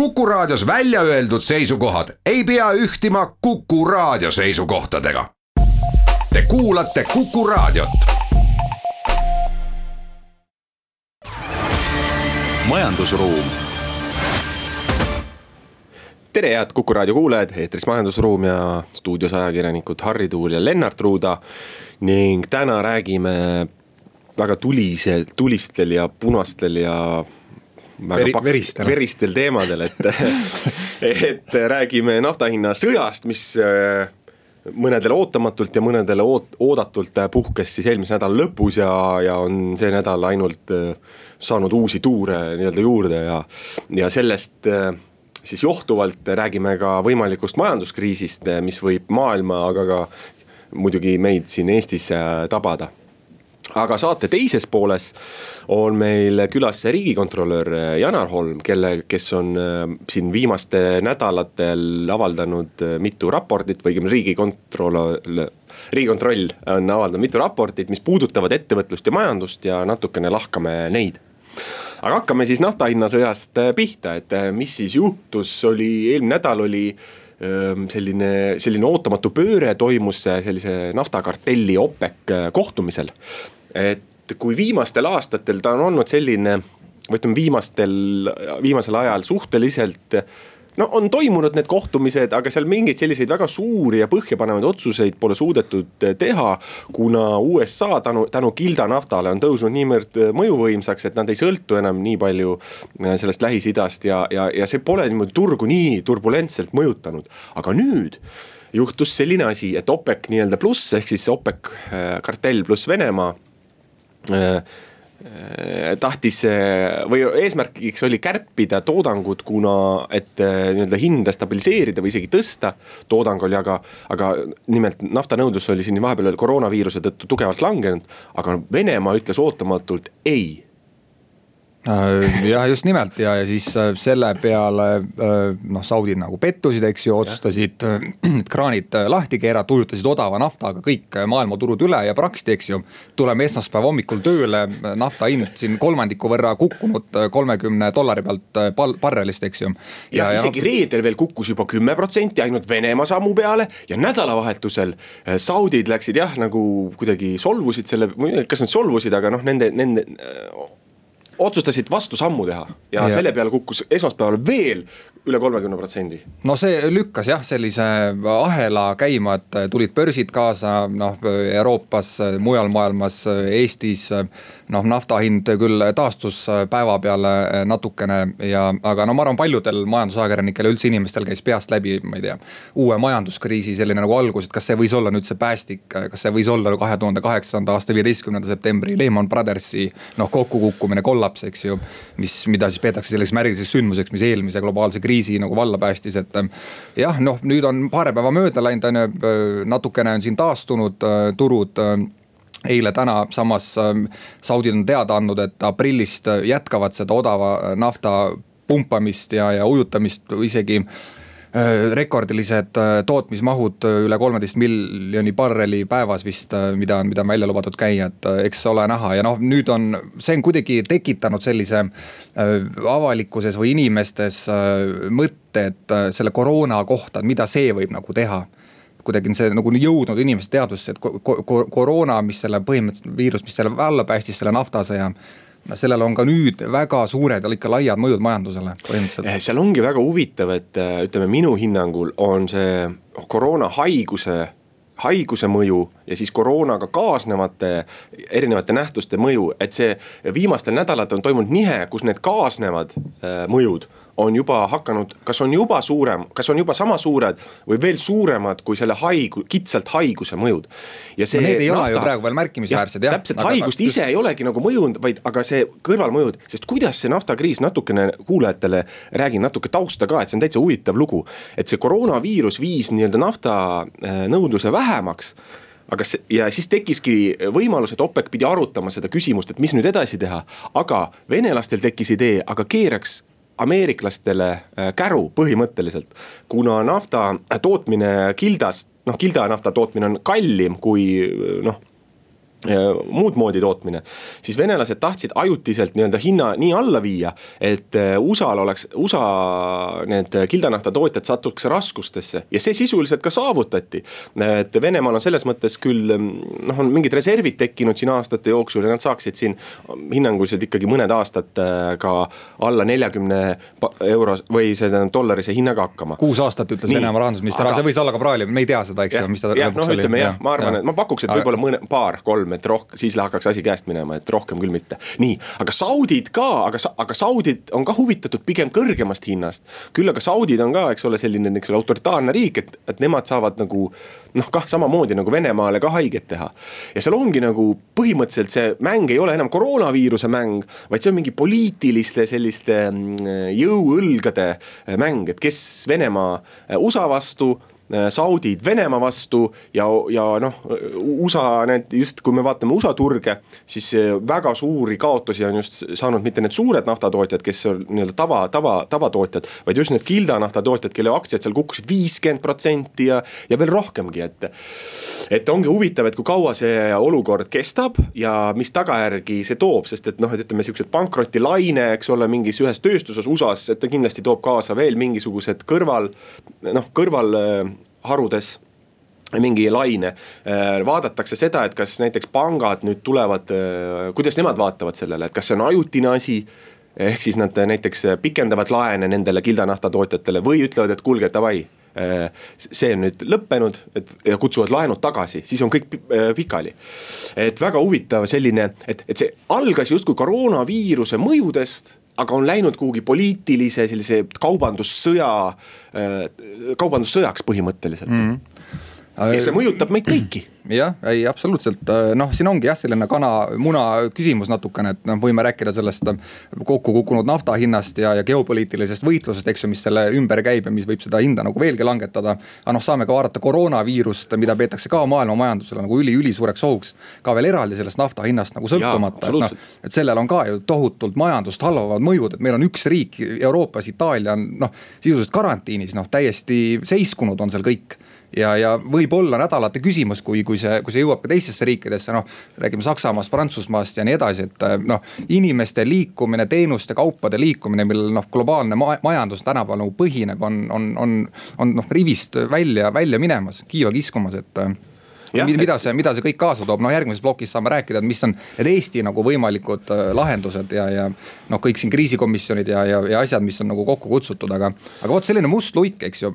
Kuku Raadios välja öeldud seisukohad ei pea ühtima Kuku Raadio seisukohtadega. Te kuulate Kuku Raadiot. majandusruum. tere, head Kuku Raadio kuulajad, eetris Majandusruum ja stuudios ajakirjanikud Harri Tuul ja Lennart Ruuda. ning täna räägime väga tulisel, tulistel ja punastel ja Veri, veristel. veristel teemadel, et et räägime nafta hinna sõjast, mis äh, mõnedele ootamatult ja mõnedele oot-, oodatult puhkes siis eelmise nädala lõpus ja, ja on see nädal ainult äh, saanud uusi tuure nii-öelda juurde ja, ja sellest äh, siis johtuvalt räägime ka võimalikust majanduskriisist, mis võib maailma, aga ka muidugi meid siin Eestis tabada aga saate teises pooles on meil külas riigikontrolör Janar Holm, kelle, kes on äh, siin viimastel nädalatel avaldanud äh, mitu raportit või õigemini riigikontroll, riigikontroll on avaldanud mitu raportit, mis puudutavad ettevõtlust ja majandust ja natukene lahkame neid. Aga hakkame siis nafta hinnasõjast äh, pihta, et mis siis juhtus, oli eelmine nädal oli selline, selline ootamatu pööre toimus sellise naftakartelli OPEC kohtumisel et kui viimastel aastatel ta on olnud selline, või ütleme viimastel, viimasel ajal suhteliselt no on toimunud need kohtumised, aga seal mingeid selliseid väga suuri ja põhjapanevaid otsuseid pole suudetud teha. kuna USA tänu, tänu Gilda naftale on tõusnud niivõrd mõjuvõimsaks, et nad ei sõltu enam nii palju sellest Lähis-Idast ja, ja, ja see pole niimoodi turgu nii turbulentselt mõjutanud, aga nüüd juhtus selline asi, et OPEC nii-öelda pluss ehk siis OPEC äh, kartell pluss Venemaa tahtis või eesmärgiks oli kärpida toodangut, kuna et äh, nii-öelda hinda stabiliseerida või isegi tõsta. toodang oli aga, aga nimelt naftanõudlus oli siin vahepeal koroonaviiruse tõttu tugevalt langenud. aga Venemaa ütles ootamatult ei Äh, jah, just nimelt ja, ja siis äh, selle peale äh, noh, saudid nagu pettusid, eks ju, otsustasid kraanid lahti keerata, ujutasid odava naftaga kõik maailmaturud üle ja praktiliselt, eks ju. tuleme esmaspäeva hommikul tööle, nafta hind siin kolmandiku võrra kukkunud kolmekümne dollari pealt barrelist, eks ju. ja, ja isegi reedel veel kukkus juba kümme protsenti ainult Venemaa sammu peale ja nädalavahetusel saudid läksid jah, nagu kuidagi solvusid selle, kas nad solvusid, aga noh, nende, nende otsustasid vastusammu teha ja, ja selle peale kukkus esmaspäeval veel üle kolmekümne protsendi. no see lükkas jah, sellise ahela käima, et tulid börsid kaasa, noh Euroopas, mujal maailmas, Eestis. Noh, nafta hind küll taastus päeva peale natukene ja, aga no ma arvan, paljudel majandusajakirjanikel ja üldse inimestel käis peast läbi, ma ei tea. uue majanduskriisi selline nagu algus, et kas see võis olla nüüd see päästik, kas see võis olla kahe tuhande kaheksanda aasta viieteistkümnenda septembri Lehman Brothersi noh kokkukukkumine, kollaps, eks ju. mis, mida siis peetakse selliseks märgiliseks sündmuseks, mis eelmise globaalse kriisi nagu valla päästis, et. Jah, noh, nüüd on paari päeva mööda läinud, on ju, äh, natukene on siin taastunud äh, turud äh, eile-täna samas saudid on teada andnud, et aprillist jätkavad seda odava nafta pumpamist ja, ja ujutamist isegi Äh, rekordilised äh, tootmismahud äh, üle kolmeteist miljoni barreli päevas vist, mida mida on välja lubatud käia, et eks ole näha. Ja noh, nüüd on, see on kuidagi tekitanud sellise avalikkuses või inimestes mõtte, et selle koroona kohta, et mida see võib nagu teha kuidagi on see nagu jõudnud inimeste teadvusse, et ko ko koroona, mis selle põhimõtteliselt viirus, mis selle alla päästis, selle naftasõja sellel on ka nüüd väga suured ja ikka laiad mõjud majandusele põhimõtteliselt. Eh, seal ongi väga huvitav, et eh, ütleme minu hinnangul on see koroonahaiguse haiguse mõju ja siis koroonaga kaasnevate erinevate nähtuste mõju, et see viimastel nädalatel on toimunud nihe, kus need kaasnevad eh, mõjud on juba hakanud, kas on juba suurem, kas on juba sama suured või veel suuremad kui selle haigu-, kitsalt haiguse mõjud. ja see no need ei nafta, ole ju praegu veel märkimisväärsed jah. täpselt, haigust ise just... ei olegi nagu mõjunud, vaid aga see kõrvalmõjud, sest kuidas see naftakriis natukene kuulajatele räägin natuke tausta ka, et see on täitsa huvitav lugu. et see koroonaviirus viis nii-öelda nafta äh, nõudluse vähemaks aga see ja siis tekkiski võimalus, et OPEC pidi arutama seda küsimust, et mis nüüd edasi teha. aga venelastel tekkis idee, aga keeraks ameeriklastele äh, käru põhimõtteliselt. kuna nafta tootmine kildast, noh kilda nafta tootmine on kallim kui noh muud moodi tootmine, siis venelased tahtsid ajutiselt nii-öelda hinna nii alla viia, et äh, USA-l oleks, USA need kildanahta tootjad satuks raskustesse ja see sisuliselt ka saavutati. et Venemaal on selles mõttes küll noh, on mingid reservid tekkinud siin aastate jooksul ja nad saaksid siin hinnanguliselt ikkagi mõned aastad äh, ka alla neljakümne euro või see tähendab dollarise hinnaga hakkama. kuus aastat ütles Venemaa rahandusminister aga..., see võis olla ka praegu, me ei tea seda, eks ju, mis ta. jah, noh, ütleme jah, ma arvan, et ma pakuks, et võib-olla mõne, paar, kolm et rohkem, siis hakkaks asi käest minema, et rohkem küll mitte. nii, aga saudid ka, aga, aga saudid on ka huvitatud pigem kõrgemast hinnast. küll aga saudid on ka, eks ole, selline, eks ole, autoritaarne riik, et, et nemad saavad nagu noh, kah samamoodi nagu Venemaale ka haiget teha. ja seal ongi nagu põhimõtteliselt see mäng ei ole enam koroonaviiruse mäng, vaid see on mingi poliitiliste selliste mm, jõuõlgade mäng, et kes Venemaa USA vastu Äh, saudid Venemaa vastu ja, ja noh, USA need just, kui me vaatame USA turge, siis väga suuri kaotusi on just saanud mitte need suured naftatootjad, kes on nii-öelda tava, tava, tavatootjad, vaid just need kildanaftatootjad, kelle aktsiad seal kukkusid viiskümmend protsenti ja, ja veel rohkemgi, et. et ongi huvitav, et kui kaua see olukord kestab ja mis tagajärgi see toob, sest et noh, et ütleme siuksed pankrotilaine, eks ole, mingis ühes tööstuses USA-s, et ta kindlasti toob kaasa veel mingisugused kõrval noh, kõrval harudes mingi laine. Äh, vaadatakse seda, et kas näiteks pangad nüüd tulevad, äh, kuidas nemad vaatavad sellele, et kas see on ajutine asi ehk siis nad näiteks pikendavad laene nendele kildanahta tootjatele või ütlevad, et kuulge, davai. Äh, see on nüüd lõppenud, et ja kutsuvad laenud tagasi, siis on kõik pikali. et väga huvitav selline, et, et see algas justkui koroonaviiruse mõjudest aga on läinud kuhugi poliitilise sellise kaubandussõja, äh, kaubandussõjaks põhimõtteliselt mm. -hmm ja see mõjutab meid kõiki. Jah, ei absoluutselt, noh, siin ongi jah, selline kana-muna küsimus natukene, et noh, võime rääkida sellest kokku kukkunud nafta hinnast ja, ja geopoliitilisest võitlusest, eks ju, mis selle ümber käib ja mis võib seda hinda nagu veelgi langetada. aga noh, saame ka vaadata koroonaviirust, mida peetakse ka maailma majandusele nagu üli-ülisuureks ohuks. ka veel eraldi sellest nafta hinnast nagu sõltumata, et noh, et sellel on ka ju tohutult majandust halvavad mõjud, et meil on üks riik Euroopas, Itaalia on noh, sisuliselt karantiinis, noh täiesti seiskunud on seal kõik ja, ja võib-olla nädalate küsimus, kui, kui see, kui see jõuab ka teistesse riikidesse, noh. räägime Saksamaast, Prantsusmaast ja nii edasi, et noh, inimeste liikumine, teenuste, kaupade liikumine, millel noh, globaalne ma majandus tänapäeval nagu põhineb, on, on, on, on noh rivist välja, välja minemas, kiiva kiskumas, et mida see, mida see kõik kaasa toob, noh järgmises plokis saame rääkida, et mis on need Eesti nagu võimalikud äh, lahendused ja, ja. noh, kõik siin kriisikomisjonid ja, ja, ja asjad, mis on nagu kokku kutsutud, aga, aga vot selline must luik, eks ju.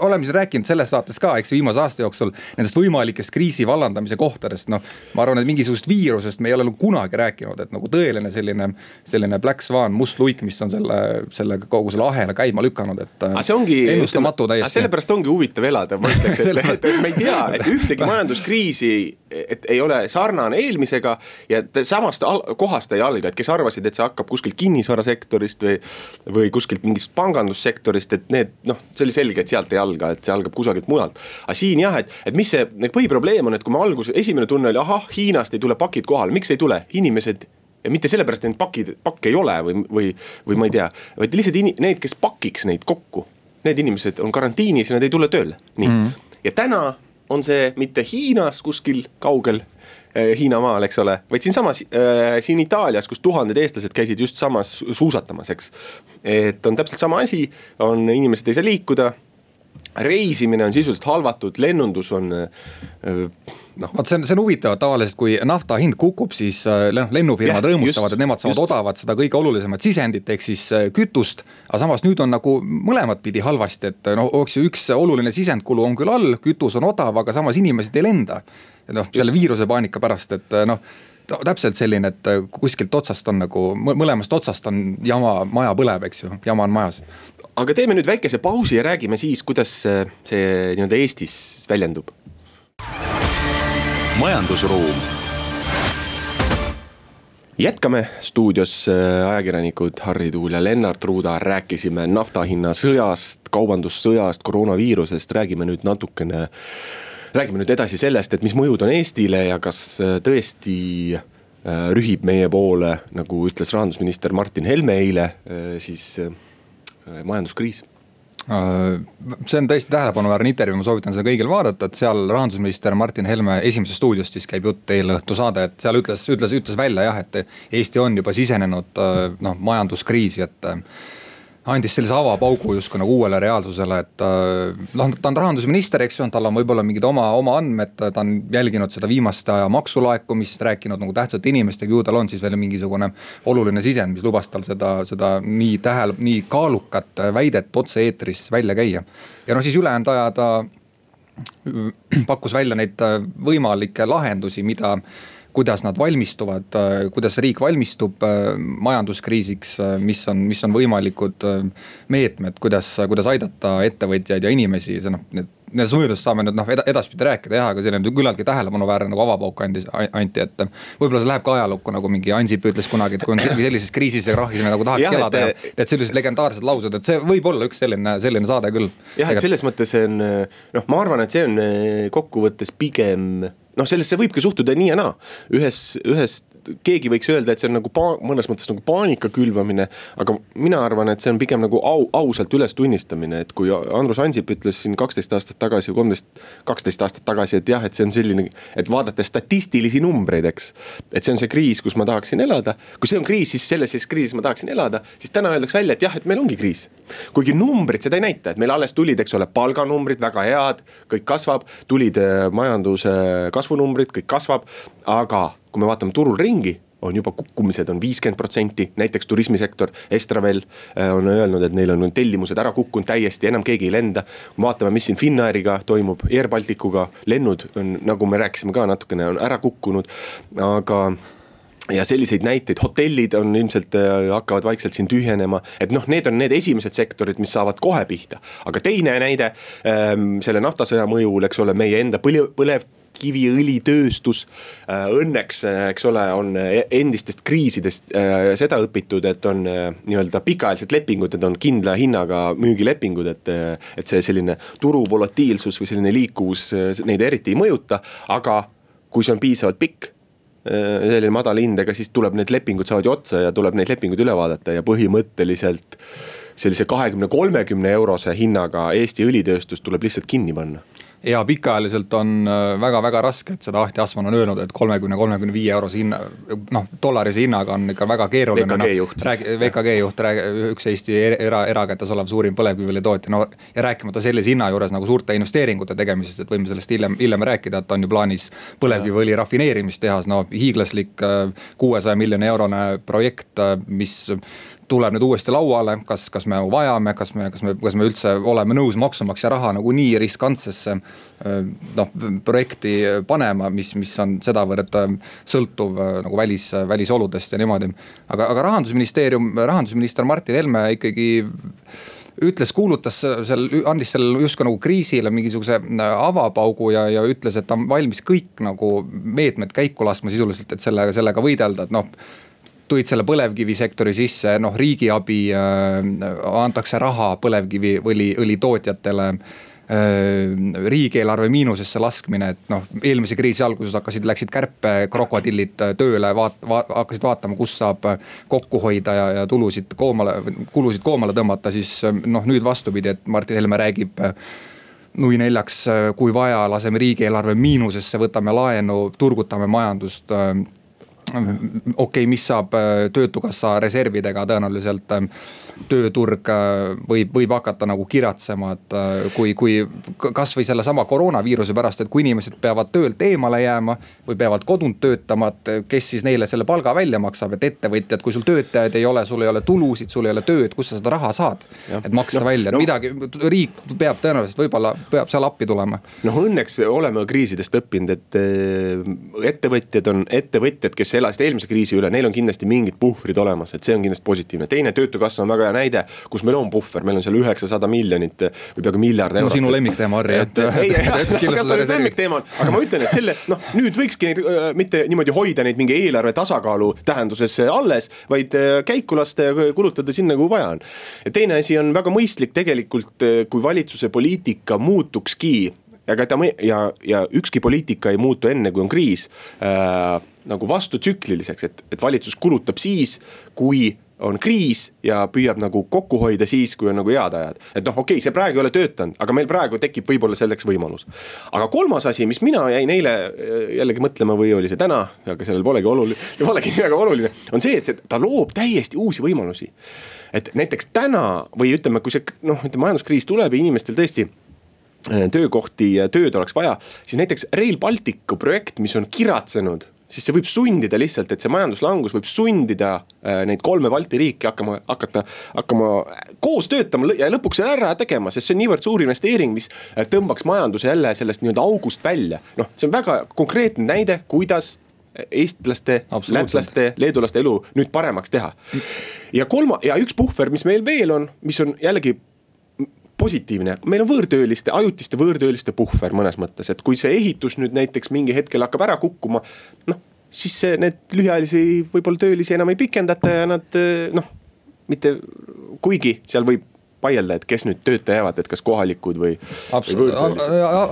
oleme siin rääkinud selles saates ka, eks ju, viimase aasta jooksul nendest võimalikest kriisi vallandamise kohtadest, noh. ma arvan, et mingisugusest viirusest me ei ole nagu kunagi rääkinud, et nagu tõeline selline, selline black swan, must luik, mis on selle, selle kogu selle ahela käima lükanud, et. see ongi. ennustamatu täiesti. sellepärast ongi huvitav elada, ma ütleks, et, et, et me ei tea, et ühtegi majanduskriisi, et ei ole sarnane eelmisega ja samast kohast ei alga, et kes arvasid, et see hakkab kuskilt kinnisvarasektorist või. või kuskilt mingist pangandussektorist, et need noh, see oli selge, et sealt ei alga, et see algab kusagilt mujalt. aga siin jah, et, et mis see põhiprobleem on, et kui me alguses, esimene tunne oli, ahah, Hiinast ei tule pakid kohale, miks ei tule, inimesed ja mitte sellepärast, et neid pakid, pakke ei ole või, või, või ma ei tea, vaid lihtsalt in, need, kes pakiks neid kokku. Need inimesed on karantiinis ja nad ei tule tööle, nii mm. ja täna on see mitte Hiinas kuskil kaugel äh, Hiinamaal, eks ole, vaid siinsamas äh,, siin Itaalias, kus tuhanded eestlased käisid just samas suusatamas, eks. et on täpselt sama asi, on inimesed ei saa liikuda reisimine on sisuliselt halvatud, lennundus on noh. vot see on, see on huvitav, tavaliselt kui nafta hind kukub, siis noh lennufirmad yeah, rõõmustavad, et nemad saavad just. odavat seda kõige olulisemat sisendit, ehk siis äh, kütust. aga samas nüüd on nagu mõlemat pidi halvasti, et noh, eks ju üks oluline sisendkulu on küll all, kütus on odav, aga samas inimesed ei lenda. noh, selle viirusepaanika pärast, et noh no täpselt selline, et kuskilt otsast on nagu, mõlemast otsast on jama, maja põleb, eks ju, jama on majas aga teeme nüüd väikese pausi ja räägime siis, kuidas see nii-öelda Eestis väljendub. majandusruum jätkame stuudios äh, ajakirjanikud Harri Tuul ja Lennart Ruuda, rääkisime nafta hinna sõjast, kaubandussõjast, koroonaviirusest, räägime nüüd natukene. Räägime nüüd edasi sellest, et mis mõjud on Eestile ja kas äh, tõesti äh, rühib meie poole, nagu ütles rahandusminister Martin Helme eile, siis majanduskriis. See on tõesti tähelepanuväärne intervjuu, ma soovitan seda kõigil vaadata, et seal rahandusminister Martin Helme Esimeses stuudios siis käib jutt eile õhtu saade, et seal ütles, ütles, ütles välja jah, et Eesti on juba sisenenud noh majanduskriisi, et andis sellise avapaugu justkui nagu uuele reaalsusele, et äh, noh, ta on rahandusminister, eks ju, tal on võib-olla mingid oma, oma andmed, ta on jälginud seda viimaste aja maksulaekumist, rääkinud nagu tähtsate inimestega, ju tal on siis veel mingisugune oluline sisend, mis lubas tal seda, seda nii tähele, nii kaalukat väidet otse-eetris välja käia. ja noh, siis ülejäänud aja ta pakkus välja neid võimalikke lahendusi, mida kuidas nad valmistuvad, äh, kuidas riik valmistub äh, majanduskriisiks, äh, mis on, mis on võimalikud meetmed, kuidas, kuidas aidata ettevõtjaid ja inimesi, see noh, need nendest mõjudest saame nüüd noh edaspidi rääkida jah, aga selline küllaltki tähelepanuväärne nagu avapauk andis, anti, et. võib-olla see läheb ka ajalukku nagu mingi Ansip ütles kunagi, et kui on sellises kriisis ja krahhis me nagu tahaks elada ja. et sellised legendaarsed laused, et see võib olla üks selline, selline saade küll. jah, et selles mõttes on noh, ma arvan, et see on kokkuvõttes pigem noh, sellesse võibki suhtuda nii ja naa, ühes, ühest keegi võiks öelda, et see on nagu pa-, mõnes mõttes nagu paanika külvamine. aga mina arvan, et see on pigem nagu au, ausalt üles tunnistamine, et kui Andrus Ansip ütles siin kaksteist aastat tagasi, kolmteist, kaksteist aastat tagasi, et jah, et see on selline. et vaadates statistilisi numbreid, eks. et see on see kriis, kus ma tahaksin elada, kui see on kriis, siis selles siis kriisis ma tahaksin elada. siis täna öeldakse välja, et jah, et meil ongi kriis. kuigi numbrid seda ei näita, et meil alles tulid, eks ole, palganumbrid väga head, kõik kasvab, tulid äh, majanduse kasvunumbrid, kõik kasvab, aga kui me vaatame turul ringi on juba kukkumised on viiskümmend protsenti, näiteks turismisektor, Estravel äh, on öelnud, et neil on tellimused ära kukkunud täiesti, enam keegi ei lenda. vaatame, mis siin Finnairiga toimub, Air Balticuga, lennud on, nagu me rääkisime ka natukene, on ära kukkunud, aga ja selliseid näiteid, hotellid on ilmselt äh, hakkavad vaikselt siin tühjenema, et noh, need on need esimesed sektorid, mis saavad kohe pihta. aga teine näide ähm, selle naftasõja mõjul, eks ole, meie enda põlev, põlev kiviõlitööstus. Äh, õnneks, äh, eks ole, on äh, endistest kriisidest seda õpitud, et on nii-öelda pikaajalised lepingud, need on kindla hinnaga müügilepingud, et. et see selline turu volatiilsus või selline liikuvus neid eriti ei mõjuta, aga kui see on piisavalt pikk selline madal hind, ega siis tuleb need lepingud saavad ju otsa ja tuleb neid lepinguid üle vaadata ja põhimõtteliselt sellise kahekümne, kolmekümne eurose hinnaga Eesti õlitööstus tuleb lihtsalt kinni panna ja pikaajaliselt on väga-väga äh, raske, et seda Ahti Asmann on öelnud, et kolmekümne, kolmekümne viie eurose hinna, noh dollarise hinnaga on ikka väga keeruline. VKG juht no,. VKG juht, üks Eesti era, erakätes olev suurim põlevkiviõlitootja, no ja rääkimata sellise hinna juures nagu suurte investeeringute tegemisest, et võime sellest hiljem, hiljem rääkida, et on ju plaanis põlevkiviõli rafineerimistehas, no hiiglaslik äh, kuuesaja miljoni eurone projekt, äh, mis tuleb nüüd uuesti lauale, kas, kas me vajame, kas me, kas me, kas me üldse oleme nõus maksumaksja raha nagu nii riskantsesse noh projekti panema, mis, mis on sedavõrd sõltuv nagu välis, välisoludest ja niimoodi. aga, aga rahandusministeerium, rahandusminister Martin Helme ikkagi ütles, kuulutas seal, andis seal justkui nagu kriisile mingisuguse avapaugu ja, ja ütles, et ta on valmis kõik nagu meetmed käiku laskma sisuliselt, et sellega, sellega võidelda, et noh tõid selle põlevkivisektori sisse, noh riigiabi äh,, antakse raha põlevkiviõli, õlitootjatele äh, riigieelarve miinusesse laskmine, et noh, eelmise kriisi alguses hakkasid, läksid kärpekrokodillid tööle, vaat-, vaat, hakkasid vaatama, kus saab kokku hoida ja, ja tulusid koomale, kulusid koomale tõmmata, siis noh, nüüd vastupidi, et Martin Helme räägib nui neljaks, kui vaja, laseme riigieelarve miinusesse, võtame laenu, turgutame majandust okei okay,, mis saab äh, töötukassa reservidega tõenäoliselt ähm, tööturg äh, võib, võib hakata nagu kiratsema, et äh, kui, kui kasvõi sellesama koroonaviiruse pärast, et kui inimesed peavad töölt eemale jääma. või peavad kodunt töötama, et kes siis neile selle palga välja maksab, et ettevõtjad, kui sul töötajaid ei ole, sul ei ole tulusid, sul ei ole tööd, kust sa seda raha saad. et maksta no, välja, no, midagi, riik peab tõenäoliselt võib-olla peab seal appi tulema. noh, õnneks oleme kriisidest õppinud, et ettevõtjad on ettevõtjad, kes elasid eelmise kriisi üle, neil on kindlasti mingid puhvrid olemas, et see on kindlasti positiivne. teine, töötukassa on väga hea näide, kus meil on puhver, meil on seal üheksasada miljonit või peaaegu miljard eurot. no sinu lemmikteema, Harri, et. ei, lemmikteema on, aga ma ütlen, et selle noh, nüüd võikski neid äh, mitte niimoodi hoida neid mingi eelarve tasakaalu tähenduses alles, vaid äh, käiku lasta ja kulutada sinna, kuhu vaja on. ja teine asi on väga mõistlik tegelikult, kui valitsuse poliitika muutukski aga ta ja, ja ükski poliitika ei muutu enne, kui on kriis äh, nagu vastutsükliliseks, et, et valitsus kulutab siis, kui on kriis ja püüab nagu kokku hoida siis, kui on nagu head ajad. et noh, okei okay,, see praegu ei ole töötanud, aga meil praegu tekib võib-olla selleks võimalus. aga kolmas asi, mis mina jäin eile äh, jällegi mõtlema või oli see täna, aga sellel polegi oluline, polegi nii väga oluline, on see, et see, ta loob täiesti uusi võimalusi. et näiteks täna või ütleme, kui see noh, ütleme majanduskriis tuleb ja inimestel tõesti äh, töökohti ja tööd oleks vaja, siis näiteks Rail Balticu projekt, mis on kiratsenud siis see võib sundida lihtsalt, et see majanduslangus võib sundida äh, neid kolme Balti riiki hakkama, hakata, hakkama koos töötama ja lõpuks selle ära tegema, sest see on niivõrd suur investeering, mis äh, tõmbaks majanduse jälle sellest nii-öelda august välja. noh, see on väga konkreetne näide, kuidas eestlaste, lätlaste, leedulaste elu nüüd paremaks teha. ja kolma ja üks puhver, mis meil veel on, mis on jällegi positiivne, meil on võõrtööliste, ajutiste võõrtööliste puhver mõnes mõttes, et kui see ehitus nüüd näiteks mingi hetkel hakkab ära kukkuma. noh, siis see, need lühiajalisi võib-olla töölisi enam ei pikendata ja nad noh, mitte kuigi seal võib vaielda, et kes nüüd tööta jäävad, et kas kohalikud või, Abs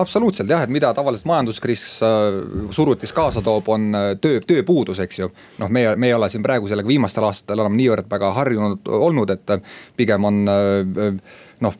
absoluutselt jah, et mida tavaliselt majanduskriis äh, surutis kaasa toob, on äh, töö, tööpuudus, eks ju. noh, meie, me ei ole siin praegu sellega viimastel aastatel enam niivõrd väga harjunud olnud, et äh, pigem on äh, noh,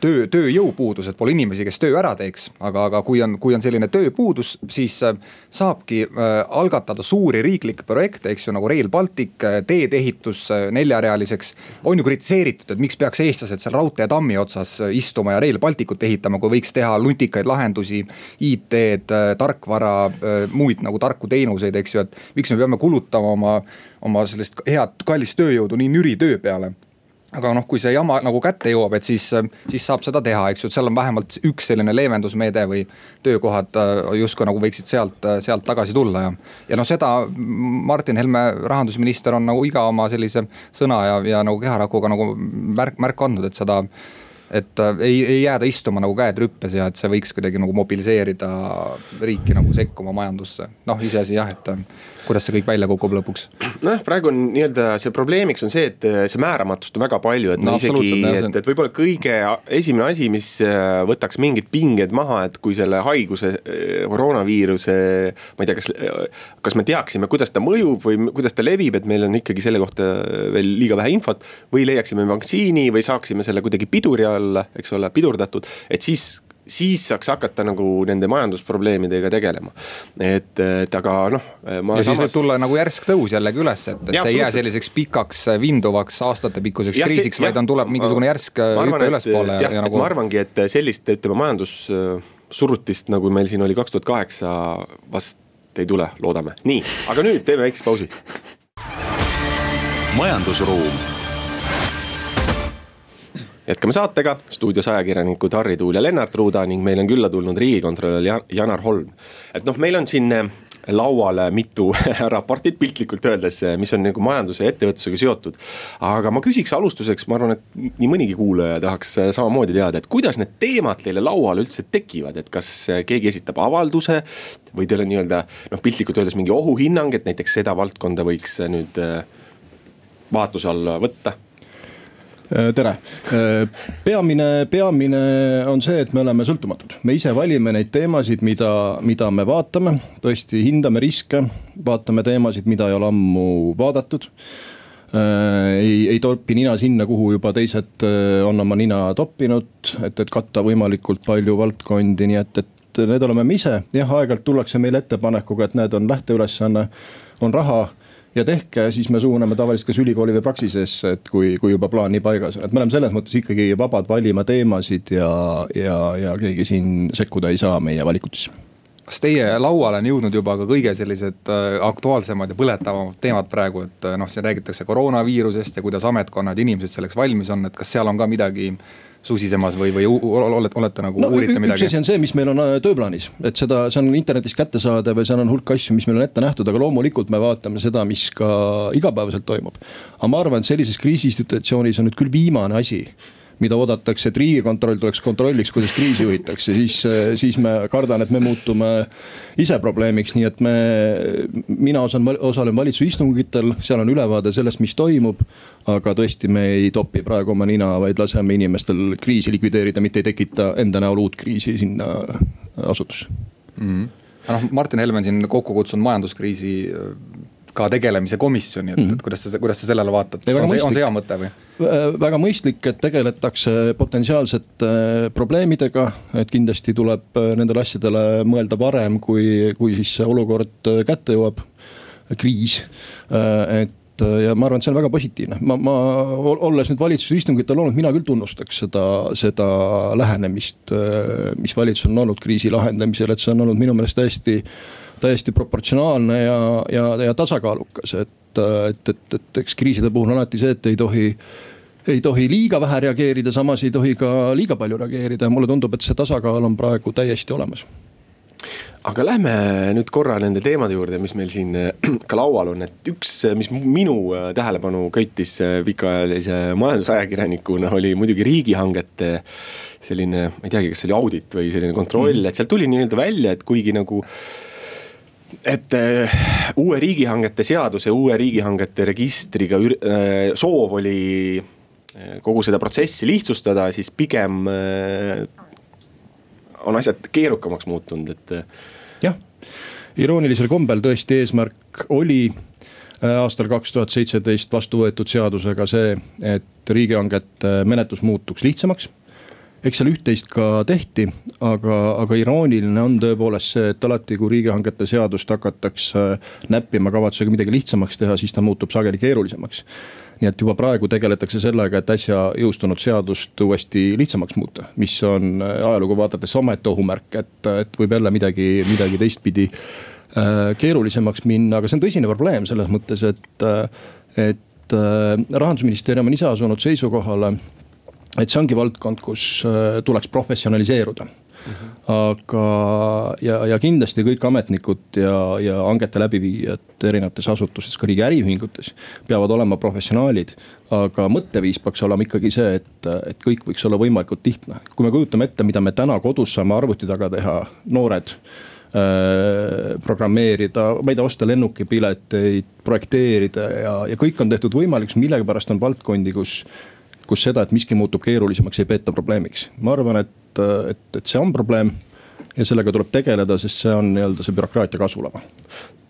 töö, tööjõupuudus, et pole inimesi, kes töö ära teeks. aga, aga kui on, kui on selline tööpuudus, siis äh, saabki äh, algatada suuri riiklikke projekte, eks ju, nagu Rail Baltic, äh, teedeehitus neljarealiseks. on ju kritiseeritud, et miks peaks eestlased seal raudteetammi otsas istuma ja Rail Balticut ehitama, kui võiks teha nutikaid lahendusi. IT-d, tarkvara, muid nagu tarku teenuseid, eks ju, et miks me peame kulutama oma, oma sellist head kallist tööjõudu nii nüri töö peale aga noh, kui see jama nagu kätte jõuab, et siis, siis saab seda teha, eks ju, et seal on vähemalt üks selline leevendusmeede või töökohad äh, justkui nagu võiksid sealt, sealt tagasi tulla ja. ja noh, seda Martin Helme, rahandusminister on nagu iga oma sellise sõna ja, ja nagu keharakuga nagu märk, märku andnud, et seda et äh, ei, ei jääda istuma nagu käed rüppes ja et see võiks kuidagi nagu mobiliseerida riiki nagu sekkuma majandusse. noh, iseasi jah, et äh, kuidas see kõik välja kukub lõpuks? noh, praegu on nii-öelda see probleemiks on see, et äh, see määramatust on väga palju, et no, isegi, et, et võib-olla kõige esimene asi, mis võtaks mingid pinged maha, et kui selle haiguse, koroonaviiruse. ma ei tea, kas, kas me teaksime, kuidas ta mõjub või kuidas ta levib, et meil on ikkagi selle kohta veel liiga vähe infot. või leiaksime vaktsiini või saaksime selle kuidagi piduri alla, eks ole, pidurdatud, et siis siis saaks hakata nagu nende majandusprobleemidega tegelema. et, et aga noh. ja samas... siis võib tulla nagu järsk tõus jällegi üles, et, et ja, see ei jää selliseks pikaks vinduvaks aastatepikkuseks kriisiks, vaid on, tuleb mingisugune järsk hüpe ülespoole. jah, et nagu... ma arvangi, et sellist, ütleme majandussurutist, nagu meil siin oli kaks tuhat kaheksa, vast ei tule, loodame. nii, aga nüüd teeme väikse pausi. majandusruum jätkame saatega, stuudios ajakirjanikud Harri Tuul ja Lennart Ruuda ning meil on külla tulnud riigikontrolör Janar Holm. et noh, meil on siin eh, lauale mitu raportit piltlikult öeldes, eh, mis on nagu majanduse ja ettevõtlusega seotud. aga ma küsiks alustuseks, ma arvan, et nii mõnigi kuulaja tahaks eh, samamoodi teada, et kuidas need teemad teile lauale üldse tekivad, et kas keegi esitab avalduse. või teil on nii-öelda noh, piltlikult öeldes mingi ohuhinnang, et näiteks seda valdkonda võiks nüüd vaatluse alla võtta tere, äh, peamine, peamine on see, et me oleme sõltumatud, me ise valime neid teemasid, mida, mida me vaatame, tõesti hindame riske, vaatame teemasid, mida ei ole ammu vaadatud. Äh, ei, ei topi nina sinna, kuhu juba teised on oma nina toppinud, et, et katta võimalikult palju valdkondi, nii et, et need oleme me ise. jah, aeg-ajalt tullakse meile ettepanekuga, et näed, on lähteülesanne, on raha ja tehke, siis me suuname tavaliselt kas ülikooli või praksisesse, et kui, kui juba plaan nii paigas on, et me oleme selles mõttes ikkagi vabad valima teemasid ja, ja, ja keegi siin sekkuda ei saa meie valikutesse. Kas teie lauale on jõudnud juba ka kõige sellised äh, aktuaalsemad ja põletavamad teemad praegu, et äh, noh, siin räägitakse koroonaviirusest ja kuidas ametkonnad, inimesed selleks valmis on, et kas seal on ka midagi susisemas või, või olete, olete nagu no, uurite midagi? üks asi on see, mis meil on äh, tööplaanis, et seda, see on internetist kättesaadav ja seal on hulk asju, mis meil on ette nähtud, aga loomulikult me vaatame seda, mis ka igapäevaselt toimub. aga ma arvan, et sellises kriisisituatsioonis on nüüd küll viimane asi mida oodatakse, et riigikontroll tuleks kontrolliks, kuidas kriisi juhitakse, siis, siis me kardan, et me muutume ise probleemiks, nii et me, mina osan, osalen valitsuse istungitel, seal on ülevaade sellest, mis toimub. aga tõesti, me ei topi praegu oma nina, vaid laseme inimestel kriisi likvideerida, mitte ei tekita enda näol uut kriisi sinna asutusse mm. -hmm. noh, Martin Helme on siin kokku kutsunud majanduskriisi ka tegelemise komisjoni, et mm, -hmm. et kuidas sa, kuidas sa sellele vaatad, on see, on see hea mõte või? väga mõistlik, et tegeletakse potentsiaalsete probleemidega, et kindlasti tuleb nendele asjadele mõelda varem, kui, kui siis see olukord kätte jõuab, kriis, et ja ma arvan, et see on väga positiivne, ma, ma olles nüüd valitsuse istungitel olnud, mina küll tunnustaks seda, seda lähenemist, mis valitsusel on olnud kriisi lahendamisel, et see on olnud minu meelest täiesti täiesti proportsionaalne ja, ja, ja tasakaalukas, et, et, et, et eks kriiside puhul on alati see, et ei tohi ei tohi liiga vähe reageerida, samas ei tohi ka liiga palju reageerida ja mulle tundub, et see tasakaal on praegu täiesti olemas aga lähme nüüd korra nende teemade juurde, mis meil siin ka laual on, et üks, mis minu äh, tähelepanu köitis äh, pikaajalise majandusajakirjanikuna oli muidugi riigihangete selline, ma ei teagi, kas see oli audit või selline kontroll mm., et sealt tuli nii-öelda välja, et kuigi nagu et äh, uue riigihangete seaduse, uue riigihangete registriga äh, soov oli äh, kogu seda protsessi lihtsustada, siis pigem on asjad keerukamaks muutunud, et. Jah, iroonilisel kombel tõesti eesmärk oli aastal kaks tuhat seitseteist vastu võetud seadusega see, et riigihangete menetlus muutuks lihtsamaks eks seal üht-teist ka tehti, aga, aga irooniline on tõepoolest see, et alati, kui riigihangete seadust hakatakse näppima kavatsusega midagi lihtsamaks teha, siis ta muutub sageli keerulisemaks. Nii et juba praegu tegeletakse sellega, et äsja jõustunud seadust uuesti lihtsamaks muuta, mis on ajalugu vaadates omaette ohumärk, et, et võib jälle midagi, midagi teistpidi äh, keerulisemaks minna, aga see on tõsine probleem selles mõttes, et, et äh, rahandusministeerium on ise asunud seisukohale et see ongi valdkond, kus äh, tuleks professionaliseeruda Mm -hmm. aga, ja, ja kindlasti kõik ametnikud ja, ja hangete läbiviijad erinevates asutustes, ka riigi äriühingutes peavad olema professionaalid. aga mõtteviis peaks olema ikkagi see, et, et kõik võiks olla võimalikult lihtne. kui me kujutame ette, mida me täna kodus saame arvuti taga teha, noored äh, programmeerida, ma ei tea, osta lennukipileteid, projekteerida ja, ja kõik on tehtud võimalikuks, millegipärast on valdkondi, kus kus seda, et miski muutub keerulisemaks, ei peeta probleemiks. ma arvan, et, et, et see on probleem ja sellega tuleb tegeleda, sest see on nii-öelda see bürokraatia kasvulava.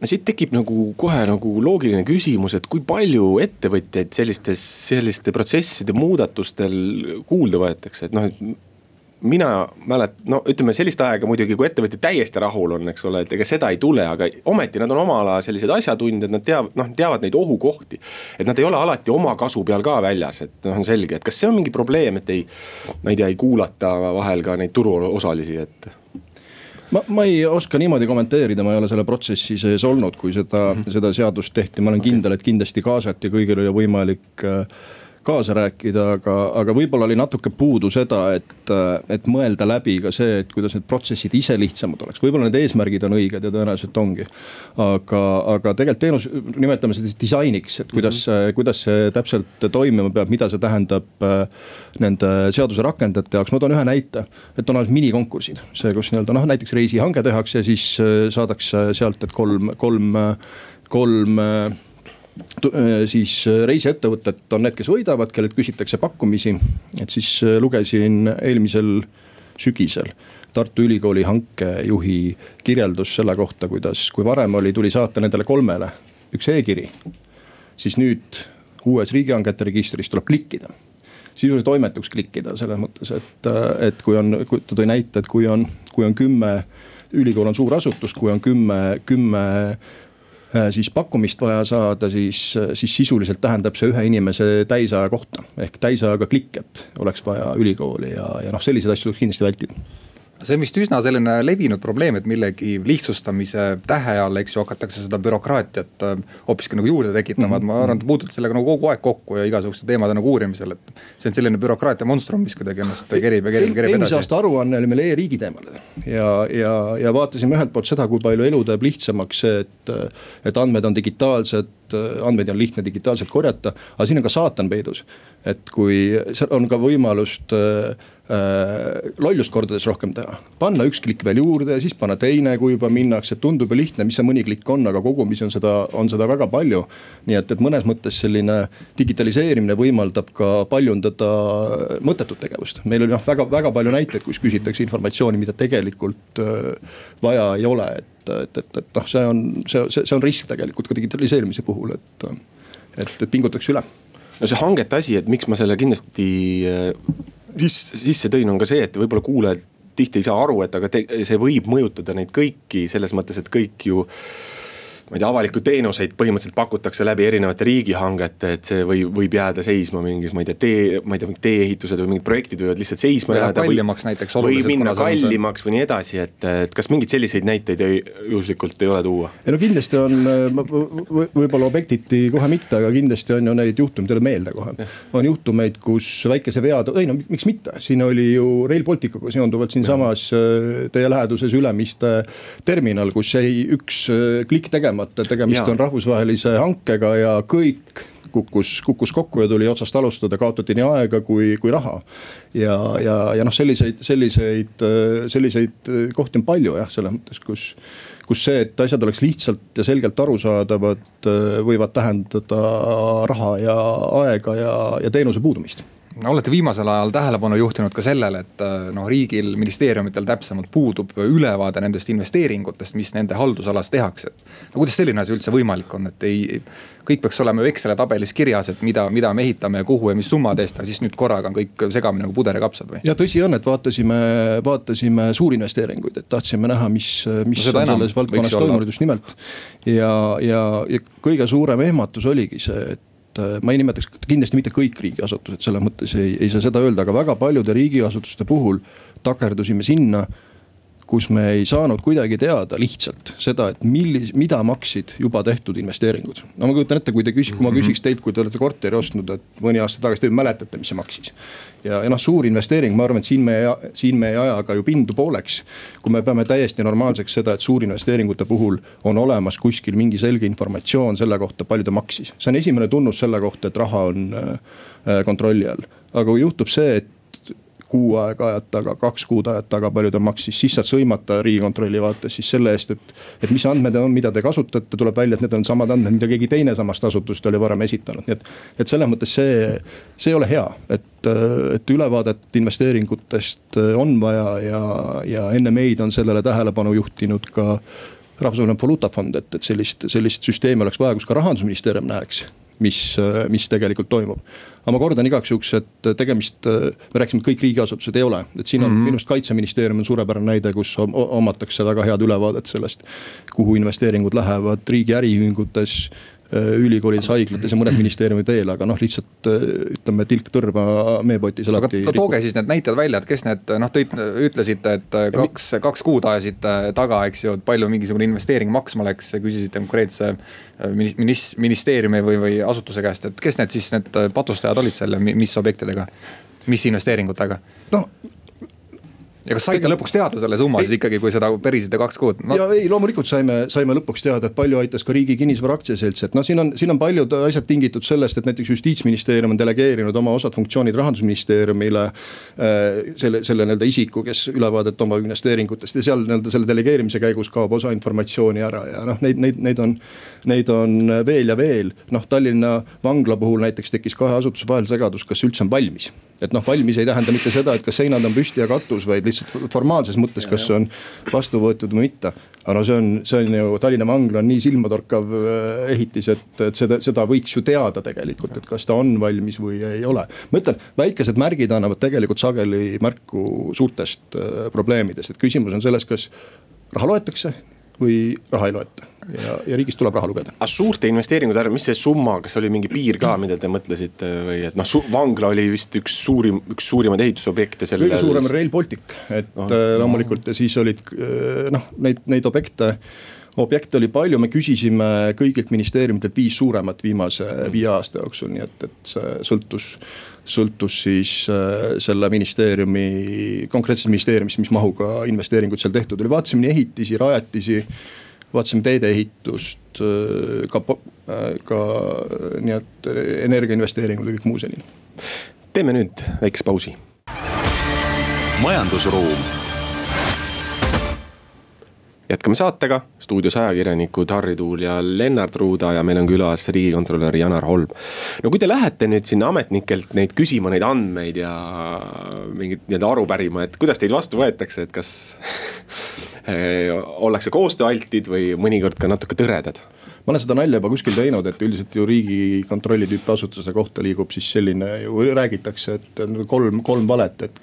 no siit tekib nagu kohe nagu loogiline küsimus, et kui palju ettevõtjaid sellistes, selliste protsesside muudatustel kuulda võetakse, et noh, et mina mälet-, no ütleme sellist aega muidugi, kui ettevõtja täiesti rahul on, eks ole, et ega seda ei tule, aga ometi nad on oma ala sellised asjatundjad, nad teavad, noh teavad neid ohukohti. et nad ei ole alati oma kasu peal ka väljas, et noh, on selge, et kas see on mingi probleem, et ei, ma ei tea, ei kuulata vahel ka neid turuosalisi, et ma, ma ei oska niimoodi kommenteerida, ma ei ole selle protsessi sees olnud, kui seda mm, -hmm. seda seadust tehti, ma olen okay. kindel, et kindlasti kaasati, kõigil oli võimalik äh, kaasa rääkida, aga, aga võib-olla oli natuke puudu seda, et, et mõelda läbi ka see, et kuidas need protsessid ise lihtsamad oleks, võib-olla need eesmärgid on õiged ja tõenäoliselt ongi. aga, aga tegelikult teenus, nimetame seda disainiks, et kuidas mm, -hmm. kuidas see täpselt toimima peab, mida see tähendab äh, nende seaduse rakendajate jaoks, ma toon ühe näite. et on olemas minikonkursid, see, kus nii-öelda noh, näiteks reisihange tehakse siis äh, saadakse sealt, et kolm, kolm, kolm Äh, siis äh, reisiettevõtted on need, kes võidavad, kellelt küsitakse pakkumisi. et siis äh, lugesin eelmisel sügisel Tartu Ülikooli hankejuhi kirjeldus selle kohta, kuidas, kui varem oli, tuli saata nendele kolmele üks e-kiri. siis nüüd uues riigihangete registris tuleb klikkida sisuliselt toimetuks klikkida selles mõttes, et, et kui on, ta tõi näite, et kui on, kui on kümme, ülikool on suur asutus, kui on kümme, kümme Äh, siis pakkumist vaja saada, siis, äh, siis sisuliselt tähendab see ühe inimese täisaja kohta. ehk täisajaga klikket oleks vaja ülikooli ja, ja noh, selliseid asju tuleks kindlasti vältida see on vist üsna selline levinud probleem, et millegi lihtsustamise tähe all, eks ju, hakatakse seda bürokraatiat äh, hoopiski nagu juurde tekitama et ma arvan, et te puutute sellega nagu kogu aeg kokku ja igasuguste teemade nagu uurimisel, et. see on selline bürokraatia monstrum, mis kuidagi ennast kerib ja kerib, kerib edasi. eelmise aasta aruanne oli meil e-riigi teemal ja, ja, ja vaatasime ühelt poolt seda, kui palju elu teeb lihtsamaks see, et, et andmed on digitaalsed andmeid on lihtne digitaalselt korjata, aga siin on ka saatan peidus. et kui seal on ka võimalust äh, Äh, lollust kordades rohkem teha. panna üks klikk veel juurde siis panna teine, kui juba minnakse, tundub ju lihtne, mis see mõni klikk on, aga kogumis on seda, on seda väga palju. nii et, et mõnes mõttes selline digitaliseerimine võimaldab ka paljundada mõttetut tegevust. meil oli noh, väga, väga palju näiteid, kus küsitakse informatsiooni, mida tegelikult äh, vaja ei ole, et et, et, et noh, see on, see, see, see on risk tegelikult ka digitaliseerimise puhul, et, et, et pingutatakse üle. no see hangete asi, et miks ma selle kindlasti sisse, sisse tõin, on ka see, et võib-olla kuulajad tihti ei saa aru, et aga te, see võib mõjutada neid kõiki selles mõttes, et kõik ju ma ei tea, avalikku teenuseid põhimõtteliselt pakutakse läbi erinevate riigihangete, et see või, võib jääda seisma mingis, ma ei tea, tee, ma ei tea, mingid tee-ehitused või mingid projektid võivad lihtsalt seisma või jääda. kallimaks näiteks. või minna kallimaks või nii edasi, et, et kas mingeid selliseid näiteid ei, juhuslikult ei ole tuua? ei no kindlasti on võib-olla objektiti kohe mitte, aga kindlasti on ju neid juhtumeid, teile meelde kohe. on juhtumeid, kus väikese vea, ei no miks mitte, siin oli ju Rail Balticuga seonduvalt siinsamas äh, teie läheduses Ülemiste terminal, kus jäi üks äh, klikk tegema teadmata, tegemist ja. on rahvusvahelise hankega ja kõik kukkus, kukkus kokku ja tuli otsast alustada, kaotati nii aega kui, kui raha. ja, ja, ja noh, selliseid, selliseid, selliseid kohti on palju jah, selles mõttes, kus, kus see, et asjad oleks lihtsalt ja selgelt arusaadavad, võivad tähendada raha ja aega ja, ja teenuse puudumist olete viimasel ajal tähelepanu juhtinud ka sellele, et äh, noh, riigil, ministeeriumitel täpsemalt puudub ülevaade nendest investeeringutest, mis nende haldusalas tehakse. no kuidas selline asi üldse võimalik on, et ei, kõik peaks olema ju Exceli tabelis kirjas, et mida, mida me ehitame ja kuhu ja mis summade eest, aga siis nüüd korraga on kõik segamini nagu puder ja kapsad või? ja tõsi on, et vaatasime, vaatasime suurinvesteeringuid, et tahtsime näha, mis, mis no, on selles valdkonnas toimunud just nimelt. ja, ja, ja kõige suurem ehmatus oligi see, et et äh, ma ei nimetaks kindlasti mitte kõik riigiasutused, selles mõttes ei, ei saa seda öelda, aga väga paljude riigiasutuste puhul takerdusime sinna kus me ei saanud kuidagi teada lihtsalt seda, et millis-, mida maksid juba tehtud investeeringud. no ma kujutan ette, kui te küsi-, kui ma mhm. küsiks teilt, kui te olete korteri ostnud, et mõni aasta tagasi, te mäletate, mis see maksis. ja, ja noh, suur investeering, ma arvan, et siin me, siin me ei aja ka ju pindu pooleks. kui me peame täiesti normaalseks seda, et suurinvesteeringute puhul on olemas kuskil mingi selge informatsioon selle kohta, palju ta maksis. see on esimene tunnus selle kohta, et raha on äh, kontrolli all. aga kui juhtub see, et kuu aega ajad taga, kaks kuud ajad taga, palju ta maksis, siis saad sõimata riigikontrolli vaates siis selle eest, et. et mis andmed on, mida te kasutate, tuleb välja, et need on samad andmed, mida keegi teine samast asutust oli varem esitanud, nii et. et selles mõttes see, see ei ole hea, et, et ülevaadet investeeringutest on vaja ja, ja enne meid on sellele tähelepanu juhtinud ka rahvusvaheline valuutafond, et, et sellist, sellist süsteemi oleks vaja, kus ka rahandusministeerium näeks mis, mis tegelikult toimub. aga ma kordan igaks juhuks, et tegemist, me rääkisime, et kõik riigiasutused ei ole, et siin on mm -hmm. minu arust kaitseministeerium on suurepärane näide, kus omatakse väga head ülevaadet sellest. kuhu investeeringud lähevad riigi äriühingutes Äh, ülikoolides, haiglates ja mõned ministeeriumid veel, aga noh, lihtsalt äh, ütleme tilk tõrva meepotis alati. aga tooge siis need näited välja, et kes need noh, tõid, ütlesite, et äh, kaks, kaks kuud ajasite taga, eks ju, et palju mingisugune investeering maksma läks, küsisite konkreetse minis-, ministeeriumi või, või asutuse käest, et kes need siis need patustajad olid seal ja mis objektidega, mis investeeringutega? no ja kas saite lõpuks teada selle summa siis ikkagi, kui seda pärisite kaks kuud no.? ja ei, loomulikult saime, saime lõpuks teada, et palju aitas ka Riigi Kinnisvara Aktsiaselts, et noh, siin on, siin on paljud asjad tingitud sellest, et näiteks justiitsministeerium on delegeerinud oma osad funktsioonid rahandusministeeriumile äh,. selle, selle nii-öelda isiku, kes ülevaadet omab investeeringutest ja seal nii-öelda selle delegeerimise käigus kaob osa informatsiooni ära ja noh, neid, neid, neid on. Neid on veel ja veel, noh Tallinna vangla puhul näiteks tekkis kahe asutuse vahel segadus, kas üldse on valmis et noh, valmis ei tähenda mitte seda, et kas seinad on püsti ja katus, vaid lihtsalt formaalses mõttes, kas see on vastu võetud või mitte. aga no see on, see on ju Tallinna vangla on nii silmatorkav äh, ehitis, et, et seda, seda võiks ju teada tegelikult, et kas ta on valmis või ei ole. ma ütlen, väikesed märgid annavad tegelikult sageli märku suurtest äh, probleemidest, et küsimus on selles, kas raha loetakse või raha ei loeta ja, ja riigist tuleb raha lugeda. aga suurte investeeringute arv, mis see summa, kas oli mingi piir ka, mida te mõtlesite või et noh, vangla oli vist üks suurim, üks suurimaid ehitusobjekte selle. kõige suurem on Rail Baltic, et oh, loomulikult ja siis olid äh, noh, neid, neid objekte objekte oli palju, me küsisime kõigilt ministeeriumitelt viis suuremat viimase viie aasta jooksul, nii et, et see sõltus sõltus siis äh, selle ministeeriumi, konkreetses ministeeriumis, mis mahuga investeeringuid seal tehtud oli, vaatasime nii ehitisi, rajatisi vaatasime teedeehitust, äh, ka, äh, ka nii et energiainvesteeringud ja kõik muu selline. teeme nüüd väikese pausi. majandusruum jätkame saatega, stuudios ajakirjanikud Harri Tuul ja Lennart Ruuda ja meil on külas riigikontrolör Janar Holm. no kui te lähete nüüd sinna ametnikelt neid küsima, neid andmeid ja mingit nii-öelda aru pärima, et kuidas teid vastu võetakse, et kas ollakse koostööaltid või mõnikord ka natuke tõredad ma olen seda nalja juba kuskil teinud, et üldiselt ju riigikontrolli tüüpi asutuse kohta liigub siis selline ju räägitakse, et kolm, kolm valet, et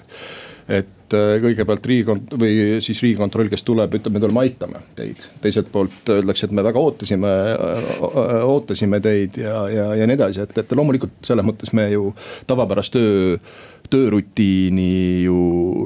et äh, kõigepealt riigikont- või siis riigikontroll, kes tuleb, ütleb, me tuleme aitame teid. teiselt poolt öeldakse, et me väga ootasime, äh, ootasime teid ja, ja, ja nii edasi, et, et loomulikult selles mõttes me ju tavapärast töö töörutiini ju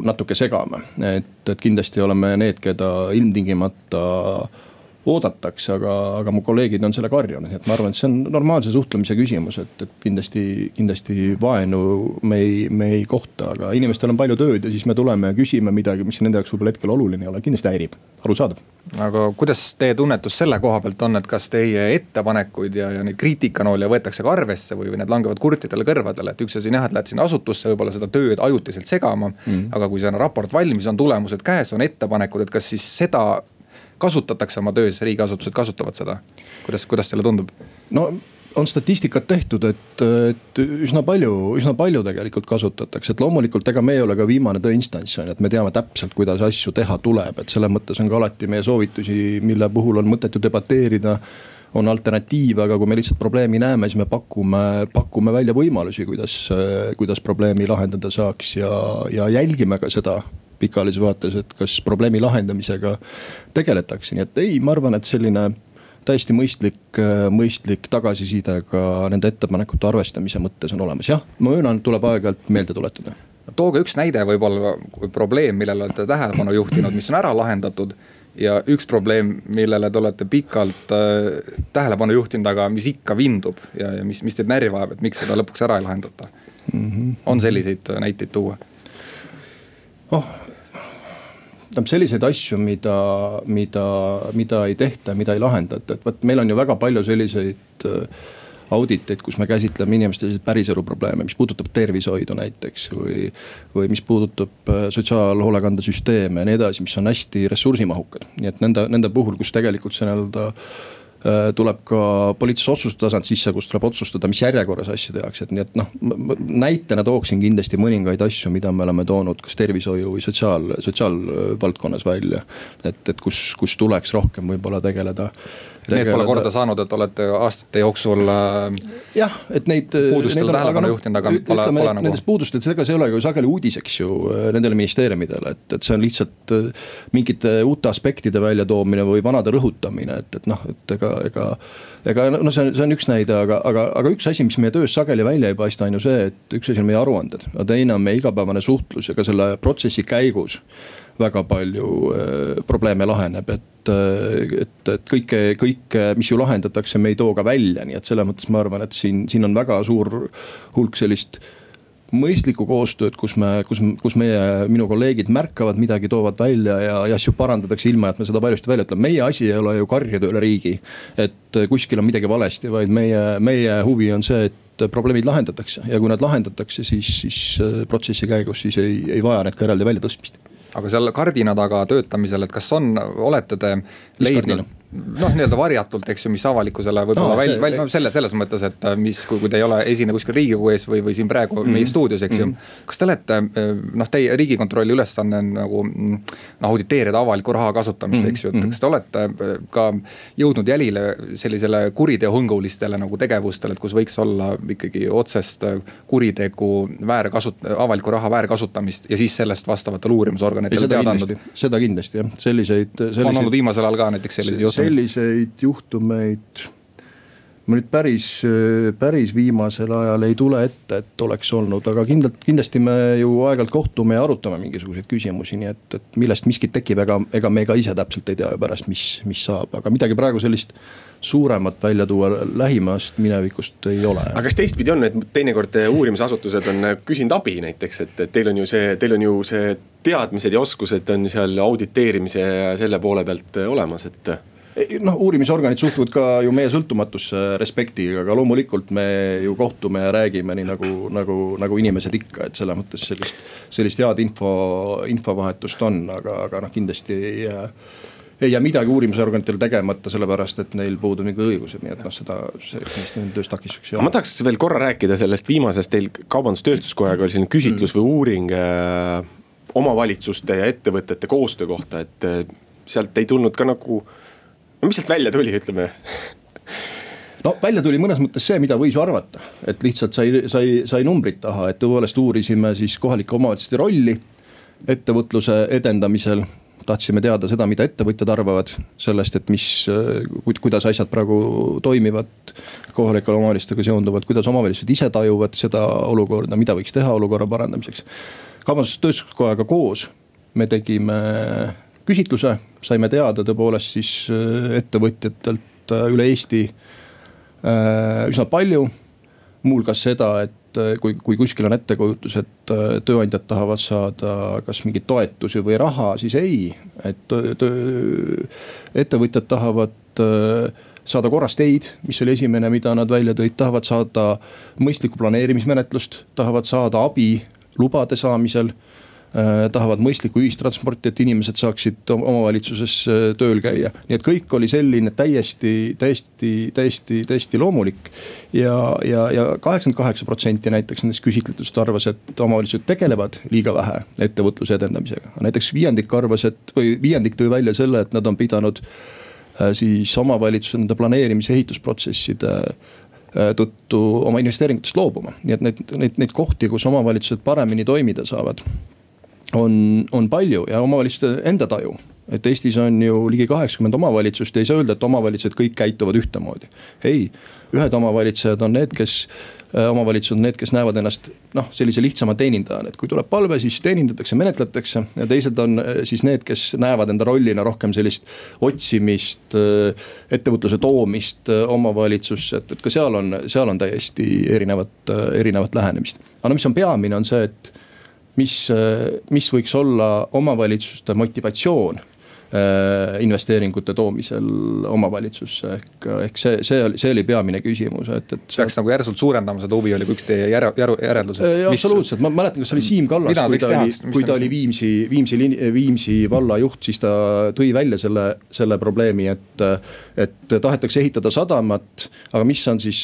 natuke segame, et, et kindlasti oleme need, keda ilmtingimata äh, oodatakse, aga, aga mu kolleegid on selle karjunud, nii et ma arvan, et see on normaalse suhtlemise küsimus, et, et kindlasti, kindlasti vaenu me ei, me ei kohta, aga inimestel on palju tööd ja siis me tuleme ja küsime midagi, mis nende jaoks võib-olla hetkel oluline ei ole, kindlasti häirib, arusaadav. aga kuidas teie tunnetus selle koha pealt on, et kas teie ettepanekuid ja, ja neid kriitikanoole võetakse ka arvesse või, või need langevad kurtidele kõrvadele, et üks asi on jah, et lähed sinna asutusse võib-olla seda tööd ajutiselt segama mm.. aga kui see on raport valmis, on tulemused käes, on ettepanekud, et kas siis seda kasutatakse oma töös, riigiasutused kasutavad seda. kuidas, kuidas teile tundub? no on statistikat tehtud, et, et üsna palju, üsna palju tegelikult kasutatakse, et loomulikult ega me ei ole ka viimane tõeinstants on ju, et me teame täpselt, kuidas asju teha tuleb, et selles mõttes on ka alati meie soovitusi, mille puhul on mõtet ju debateerida on alternatiive, aga kui me lihtsalt probleemi näeme, siis me pakume, pakume välja võimalusi, kuidas, kuidas probleemi lahendada saaks ja, ja jälgime ka seda pikaajalises vaates, et kas probleemi lahendamisega tegeletakse, nii et ei, ma arvan, et selline täiesti mõistlik, mõistlik tagasiside ka nende ettepanekute arvestamise mõttes on olemas, jah, ma möönan, tuleb aeg-ajalt meelde tuletada tooge üks näide võib-olla probleem, millele olete tähelepanu juhtinud, mis on ära lahendatud. ja üks probleem, millele te olete pikalt äh, tähelepanu juhtinud, aga mis ikka vindub ja, ja mis, mis teid närvi ajab, et miks seda lõpuks ära ei lahendata mm. -hmm. on selliseid näiteid tuua? oh, tähendab selliseid asju, mida, mida, mida ei tehta, mida ei lahendata, et vot meil on ju väga palju selliseid äh, auditeid, kus me käsitleme inimeste päriselu probleeme, mis puudutab tervishoidu näiteks või. või mis puudutab äh, sotsiaalhoolekandesüsteeme ja nii edasi, mis on hästi ressursimahukad, nii et nende, nende puhul, kus tegelikult see nii-öelda tuleb ka poliitilise otsuse tasand sisse, kus tuleb otsustada, mis järjekorras asju tehakse, et nii et noh. näitena tooksin kindlasti mõningaid asju, mida me oleme toonud kas tervishoiu või sotsiaal, sotsiaalvaldkonnas välja. et, et kus, kus tuleks rohkem võib-olla tegeleda Need pole korda saanud, et olete aastate jooksul äh,. jah, et neid. puudustele tähelepanu noh, juhtinud, aga pole, pole nagu. Nendest puudustest, ega see ei ole ju sageli uudiseks ju äh, nendele ministeeriumidele, et, et see on lihtsalt äh, mingite uute aspektide väljatoomine või vanade rõhutamine, et, et noh, et ega, ega ega no see on, see on üks näide, aga, aga, aga üks asi, mis meie töös sageli välja ei paista, on ju see, et üks asi on meie aruanded, aga teine on meie igapäevane suhtlus ja ka selle protsessi käigus väga palju äh, probleeme laheneb, et, äh, et, et kõike, kõike, mis ju lahendatakse, me ei too ka välja, nii et selles mõttes ma arvan, et siin, siin on väga suur hulk sellist mõistlikku koostööd, kus me, kus, kus meie, minu kolleegid märkavad midagi, toovad välja ja, ja asju parandatakse, ilma et me seda valjusti välja ütleme. meie asi ei ole ju karjuda üle riigi, et kuskil on midagi valesti, vaid meie, meie huvi on see, et probleemid lahendatakse ja kui nad lahendatakse, siis, siis äh, protsessi käigus siis ei, ei vaja need ka eraldi väljatõstmist aga seal kardina taga töötamisel, et kas on, olete te leidnud noh, nii-öelda varjatult, eks ju, mis avalikkusele võib-olla no, välja, välja, no selle, selles mõttes, et äh, mis, kui, kui te ei ole esine kuskil riigikogu ees või, või siin praegu mm -hmm. meie stuudios, eks ju mm. -hmm. kas te olete, äh, noh, teie riigikontrolli ülesanne on nagu noh, auditeerida avaliku raha kasutamist mm, -hmm. eks ju, et mhm. kas te olete äh, ka jõudnud jälile sellisele kuriteohõngulistele nagu tegevustele, et kus võiks olla ikkagi otsest kuritegu väärkasut-, avaliku raha väärkasutamist ja siis sellest vastavatele uurimisorganitele teada andnud? seda kindlasti jah, selliseid, selliseid. on olnud viimasel ajal ka näiteks selliseid juhtumeid? Selliseid juhtumeid ma nüüd päris, päris viimasel ajal ei tule ette, et oleks olnud, aga kindlalt, kindlasti me ju aeg-ajalt kohtume ja arutame mingisuguseid küsimusi, nii et, et millest miskit tekib, ega, ega me ka ise täpselt ei tea ju pärast, mis, mis saab, aga midagi praegu sellist suuremat välja tuua lähimast minevikust ei ole. aga kas teistpidi on, et teinekord uurimisasutused on küsinud abi näiteks, et, teil on ju see, teil on ju see teadmised ja oskused on seal auditeerimise ja selle poole pealt olemas, et noh, uurimisorganid suhtuvad ka ju meie sõltumatusse respektiga, aga loomulikult me ju kohtume ja räägime nii nagu, nagu, nagu inimesed ikka, et selles mõttes sellist, sellist head info, infovahetust on, aga, aga noh, kindlasti ei jää ei jää midagi uurimisorganitel tegemata, sellepärast et neil puudub mingid õigused, nii et noh, seda, see kindlasti nende töös takistuseks ei ole. ma tahaks veel korra rääkida sellest viimasest, teil Kaubandus-Tööstuskojaga oli selline küsitlus või uuring äh, omavalitsuste ja ettevõtete koostöö kohta, et äh, sealt ei tulnud ka nagu, no mis sealt välja tuli, ütleme? No välja tuli mõnes mõttes see, mida võis ju arvata, et lihtsalt sai, sai, sai numbrid taha, et tõepoolest uurisime siis kohalike omavalitsuste rolli ettevõtluse edendamisel. Tahtsime teada seda, mida ettevõtjad arvavad sellest, et mis, kuidas asjad praegu toimivad kohalike omavalitsustega seonduvalt, kuidas omavalitsused ise tajuvad seda olukorda, mida võiks teha olukorra parandamiseks. kaubandus-tööstuskojaga koos me tegime küsitluse, saime teada tõepoolest siis ettevõtjatelt üle Eesti Äh, üsna palju. muuhulgas seda, et äh, kui, kui kuskil on ettekujutus, et äh, tööandjad tahavad saada kas mingeid toetusi või raha, siis ei, et töö, ettevõtjad tahavad saada korras teid, mis oli esimene, mida nad välja tõid, tahavad saada mõistlikku planeerimismenetlust, tahavad saada abi lubade saamisel Äh, tahavad mõistlikku ühistransporti, et inimesed saaksid omavalitsuses äh, tööl käia. nii et kõik oli selline täiesti, täiesti, täiesti, täiesti loomulik. ja, ja, ja kaheksakümmend kaheksa protsenti näiteks nendest küsitletust arvas, et omavalitsused tegelevad liiga vähe ettevõtluse edendamisega. näiteks viiendik arvas, et või viiendik tõi välja selle, et nad on pidanud äh, siis omavalitsuse nende planeerimise ehitusprotsesside tõttu oma investeeringutest loobuma, nii et neid, neid, neid kohti, kus omavalitsused paremini toimida saavad on, on palju ja omavalitsuste enda taju et Eestis on ju ligi kaheksakümmend omavalitsust ja ei saa öelda, et omavalitsused kõik käituvad ühtemoodi. ei, ühed omavalitsejad on need, kes, äh, omavalitsused on need, kes näevad ennast noh, sellise lihtsama teenindajana, et kui tuleb palve, siis teenindatakse, menetletakse. ja teised on äh, siis need, kes näevad enda rollina rohkem sellist otsimist, äh, ettevõtluse toomist omavalitsusse, et, et ka seal on, seal on täiesti erinevat, erinevat lähenemist. aga no mis on peamine, on see, et mis, mis võiks olla omavalitsuste motivatsioon investeeringute toomisel omavalitsusse ehk, ehk see, see oli, see oli peamine küsimus, et, et. peaks nagu järsult suurendama seda huvi, oli ka üks teie järe, järe, järeldus. Äh, absoluutselt, ma mäletan, kas see oli Siim Kallas, kui ta oli, kui ta oli Viimsi, Viimsi, Viimsi valla juht, siis ta tõi välja selle, selle probleemi, et. et tahetakse ehitada sadamat, aga mis on siis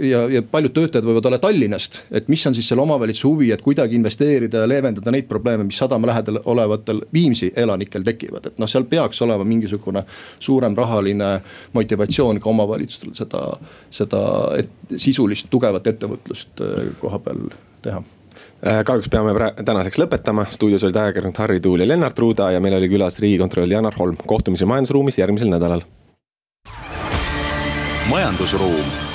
ja, ja paljud töötajad võivad olla Tallinnast, et mis on siis selle omavalitsuse huvi, et kuidagi investeerida ja leevendada neid probleeme, mis sadama lähedal olevatel Viimsi elanikel tekivad räägivad, et noh, seal peaks olema mingisugune suurem rahaline motivatsioon ka omavalitsustel seda, seda et, sisulist tugevat ettevõtlust äh, koha peal teha. Äh, kahjuks peame tänaseks lõpetama, stuudios olid ajakirjanikud Harri Tuul ja Lennart Ruuda ja meil oli külas riigikontrolör Janar Holm, kohtumiseni majandusruumis järgmisel nädalal. majandusruum